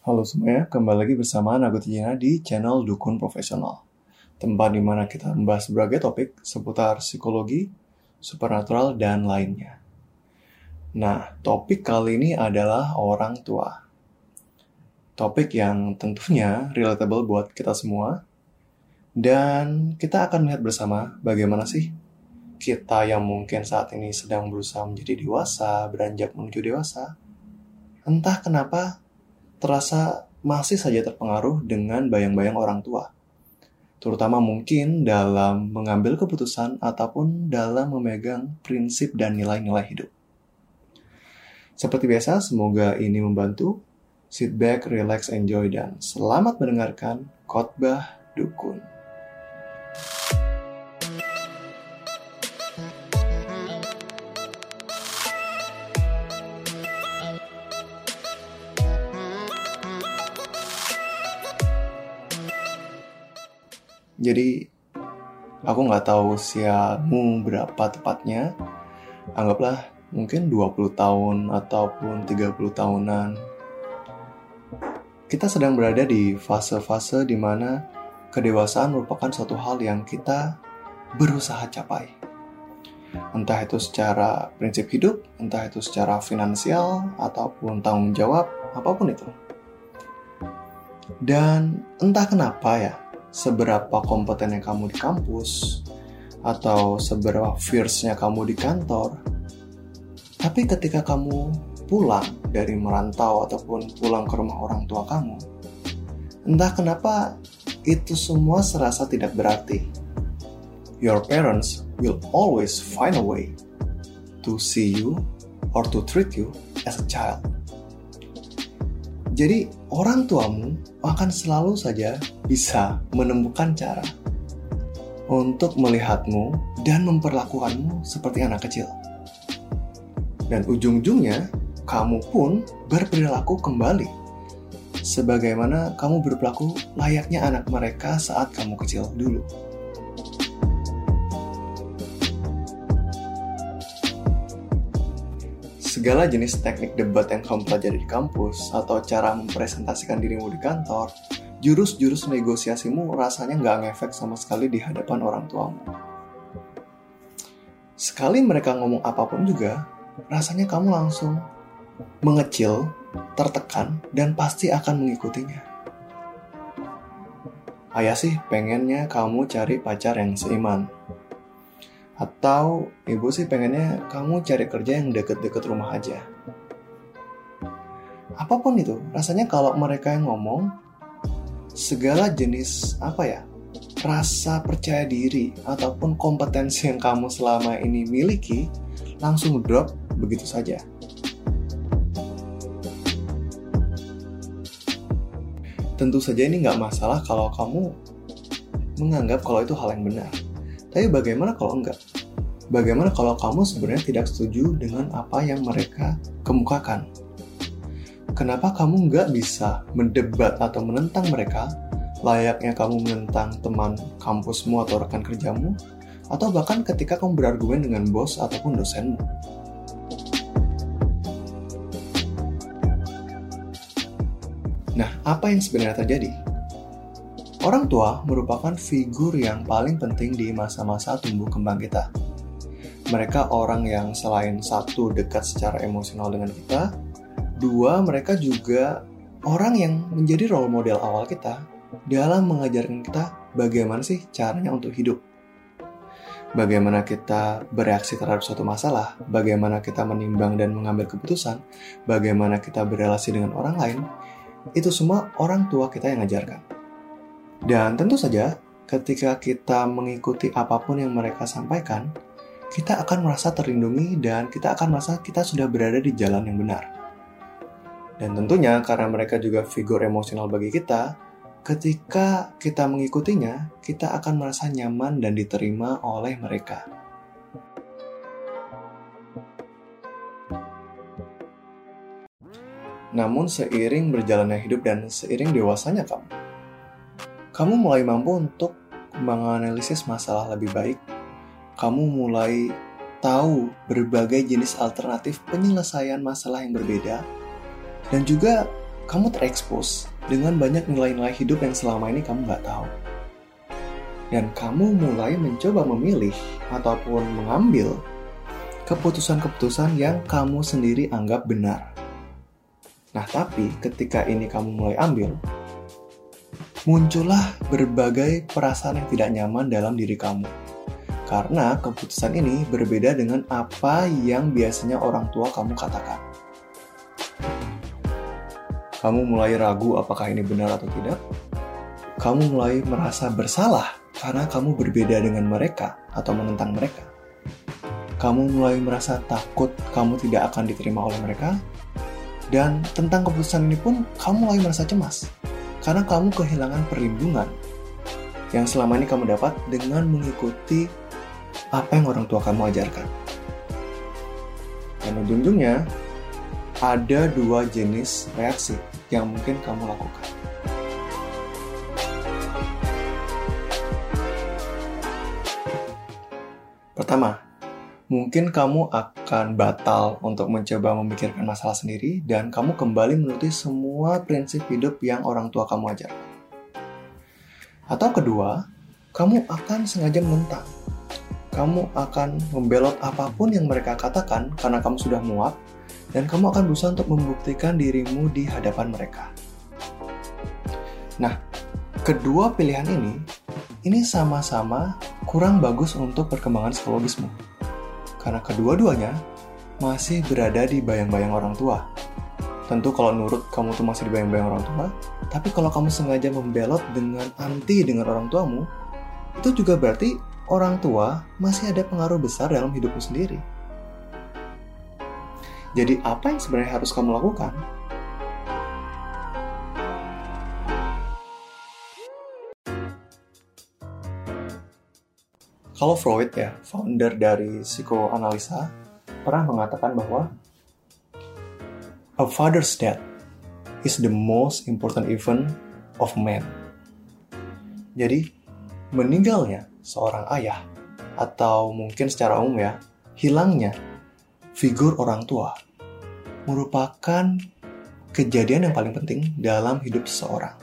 Halo semuanya, kembali lagi bersama Nago Tijana di channel Dukun Profesional. Tempat di mana kita membahas berbagai topik seputar psikologi, supernatural, dan lainnya. Nah, topik kali ini adalah orang tua. Topik yang tentunya relatable buat kita semua. Dan kita akan melihat bersama bagaimana sih kita yang mungkin saat ini sedang berusaha menjadi dewasa, beranjak menuju dewasa, entah kenapa terasa masih saja terpengaruh dengan bayang-bayang orang tua. Terutama mungkin dalam mengambil keputusan ataupun dalam memegang prinsip dan nilai-nilai hidup. Seperti biasa, semoga ini membantu. Sit back, relax, enjoy, dan selamat mendengarkan khotbah dukun. Jadi aku nggak tahu usiamu berapa tepatnya. Anggaplah mungkin 20 tahun ataupun 30 tahunan. Kita sedang berada di fase-fase di mana kedewasaan merupakan suatu hal yang kita berusaha capai. Entah itu secara prinsip hidup, entah itu secara finansial, ataupun tanggung jawab, apa pun itu. Dan entah kenapa ya, seberapa kompetennya kamu di kampus atau seberapa fierce-nya kamu di kantor. Tapi ketika kamu pulang dari merantau ataupun pulang ke rumah orang tua kamu, entah kenapa itu semua serasa tidak berarti. Your parents will always find a way to see you or to treat you as a child. Jadi, orang tuamu akan selalu saja bisa menemukan cara untuk melihatmu dan memperlakukanmu seperti anak kecil. Dan ujung-ujungnya, kamu pun berperilaku kembali sebagaimana kamu berperilaku layaknya anak mereka saat kamu kecil dulu. Segala jenis teknik debat yang kamu pelajari di kampus atau cara mempresentasikan dirimu di kantor, jurus-jurus negosiasimu rasanya nggak ngefek sama sekali di hadapan orang tuamu. Sekali mereka ngomong apa pun juga, rasanya kamu langsung mengecil, tertekan, dan pasti akan mengikutinya. Ayah sih pengennya kamu cari pacar yang seiman, atau ibu sih pengennya kamu cari kerja yang deket-deket rumah aja. Apa pun itu, rasanya kalau mereka yang ngomong, segala jenis apa ya, rasa percaya diri ataupun kompetensi yang kamu selama ini miliki langsung drop begitu saja. Tentu saja ini nggak masalah kalau kamu menganggap kalau itu hal yang benar. Tapi bagaimana kalau enggak? Bagaimana kalau kamu sebenarnya tidak setuju dengan apa yang mereka kemukakan? Kenapa kamu nggak bisa mendebat atau menentang mereka layaknya kamu menentang teman kampusmu atau rekan kerjamu? Atau bahkan ketika kamu berargumen dengan bos ataupun dosenmu? Nah, apa yang sebenarnya terjadi? Orang tua merupakan figur yang paling penting di masa-masa tumbuh kembang kita. Mereka orang yang selain satu dekat secara emosional dengan kita, dua mereka juga orang yang menjadi role model awal kita dalam mengajarkan kita bagaimana sih caranya untuk hidup. Bagaimana kita bereaksi terhadap suatu masalah, bagaimana kita menimbang dan mengambil keputusan, bagaimana kita berrelasi dengan orang lain, itu semua orang tua kita yang ajarkan. Dan tentu saja, ketika kita mengikuti apa pun yang mereka sampaikan, kita akan merasa terlindungi dan kita akan merasa kita sudah berada di jalan yang benar. Dan tentunya karena mereka juga figur emosional bagi kita, ketika kita mengikutinya, kita akan merasa nyaman dan diterima oleh mereka. Namun seiring berjalannya hidup dan seiring dewasanya kamu, kamu mulai mampu untuk menganalisis masalah lebih baik. Kamu mulai tahu berbagai jenis alternatif penyelesaian masalah yang berbeda. Dan juga kamu terekspos dengan banyak nilai-nilai hidup yang selama ini kamu nggak tahu. Dan kamu mulai mencoba memilih ataupun mengambil keputusan-keputusan yang kamu sendiri anggap benar. Nah, tapi ketika ini kamu mulai ambil, muncullah berbagai perasaan yang tidak nyaman dalam diri kamu. Karena keputusan ini berbeda dengan apa yang biasanya orang tua kamu katakan kamu mulai ragu apakah ini benar atau tidak. Kamu mulai merasa bersalah karena kamu berbeda dengan mereka atau menentang mereka. Kamu mulai merasa takut kamu tidak akan diterima oleh mereka. Dan tentang keputusan ini pun kamu mulai merasa cemas karena kamu kehilangan perlindungan yang selama ini kamu dapat dengan mengikuti apa yang orang tua kamu ajarkan. Dan ujung-ujungnya, ada dua jenis reaksi yang mungkin kamu lakukan. Pertama, mungkin kamu akan batal untuk mencoba memikirkan masalah sendiri dan kamu kembali menuruti semua prinsip hidup yang orang tua kamu ajar. Atau kedua, kamu akan sengaja menentang. Kamu akan membelot apa pun yang mereka katakan karena kamu sudah muak dan kamu akan berusaha untuk membuktikan dirimu di hadapan mereka. Nah, kedua pilihan ini ini sama-sama kurang bagus untuk perkembangan psikologismu. Karena kedua-duanya masih berada di bayang-bayang orang tua. Tentu kalau nurut kamu tuh masih di bayang-bayang orang tua, tapi kalau kamu sengaja membelot dengan anti dengan orang tuamu, itu juga berarti orang tua masih ada pengaruh besar dalam hidupmu sendiri. Jadi apa yang sebenarnya harus kamu lakukan? Kalau Freud ya, founder dari psikoanalisa, pernah mengatakan bahwa a father's death is the most important event of man. Jadi, meninggalnya seorang ayah atau mungkin secara umum ya, hilangnya figur orang tua merupakan kejadian yang paling penting dalam hidup seseorang.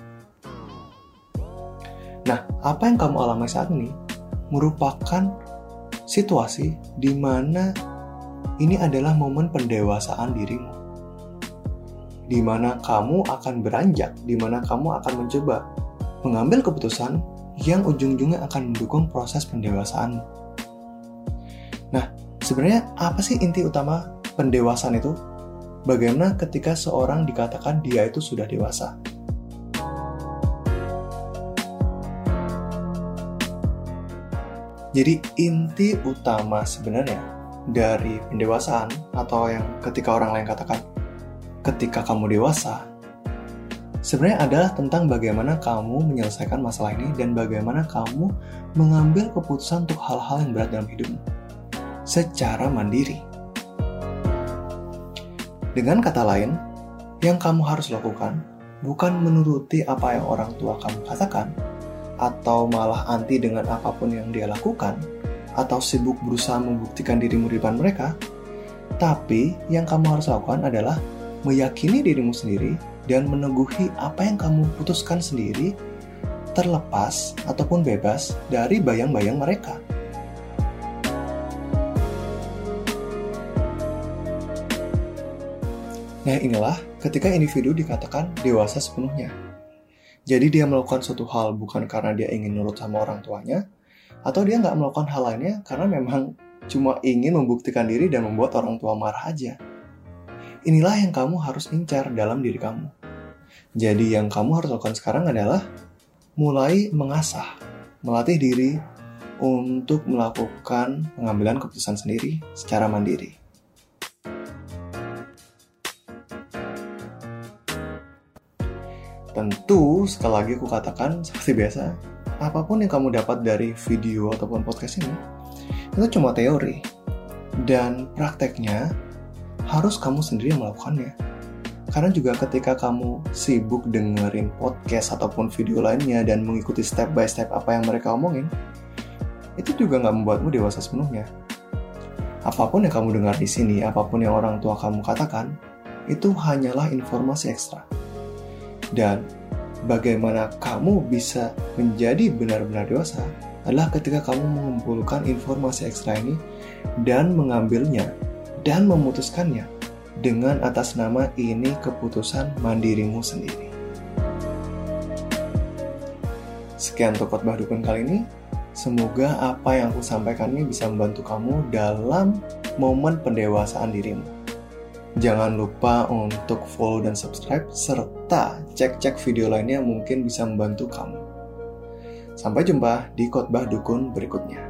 Nah, apa yang kamu alami saat ini merupakan situasi di mana ini adalah momen pendewasaan dirimu. Di mana kamu akan beranjak, di mana kamu akan mencoba mengambil keputusan yang ujung-ujungnya akan mendukung proses pendewasaanmu. Nah, Sebenarnya apa sih inti utama pendewasaan itu? Bagaimana ketika seorang dikatakan dia itu sudah dewasa? Jadi inti utama sebenarnya dari pendewasaan atau yang ketika orang lain katakan ketika kamu dewasa sebenarnya adalah tentang bagaimana kamu menyelesaikan masalah ini dan bagaimana kamu mengambil keputusan untuk hal-hal yang berat dalam hidupmu secara mandiri. Dengan kata lain, yang kamu harus lakukan bukan menuruti apa yang orang tua kamu katakan, atau malah anti dengan apa pun yang dia lakukan, atau sibuk berusaha membuktikan dirimu di depan mereka, tapi yang kamu harus lakukan adalah meyakini dirimu sendiri dan meneguhi apa yang kamu putuskan sendiri terlepas ataupun bebas dari bayang-bayang mereka. Nah inilah ketika individu dikatakan dewasa sepenuhnya. Jadi dia melakukan suatu hal bukan karena dia ingin nurut sama orang tuanya, atau dia nggak melakukan hal lainnya karena memang cuma ingin membuktikan diri dan membuat orang tua marah aja. Inilah yang kamu harus incar dalam diri kamu. Jadi yang kamu harus lakukan sekarang adalah mulai mengasah, melatih diri untuk melakukan pengambilan keputusan sendiri secara mandiri. Tentu, sekali lagi aku katakan seperti biasa, apa pun yang kamu dapat dari video ataupun podcast ini, itu cuma teori. Dan prakteknya harus kamu sendiri yang melakukannya. Karena juga ketika kamu sibuk dengerin podcast ataupun video lainnya dan mengikuti step by step apa yang mereka omongin, itu juga nggak membuatmu dewasa sepenuhnya. Apa pun yang kamu dengar di sini, apa pun yang orang tua kamu katakan, itu hanyalah informasi ekstra Dan bagaimana kamu bisa menjadi benar-benar dewasa adalah ketika kamu mengumpulkan informasi ekstra ini dan mengambilnya dan memutuskannya dengan atas nama ini keputusan mandirimu sendiri. Sekian untuk khotbah dukun kali ini. Semoga apa yang aku sampaikan ini bisa membantu kamu dalam momen pendewasaan dirimu. Jangan lupa untuk follow dan subscribe, serta cek-cek video lainnya mungkin bisa membantu kamu. Sampai jumpa di khotbah dukun berikutnya.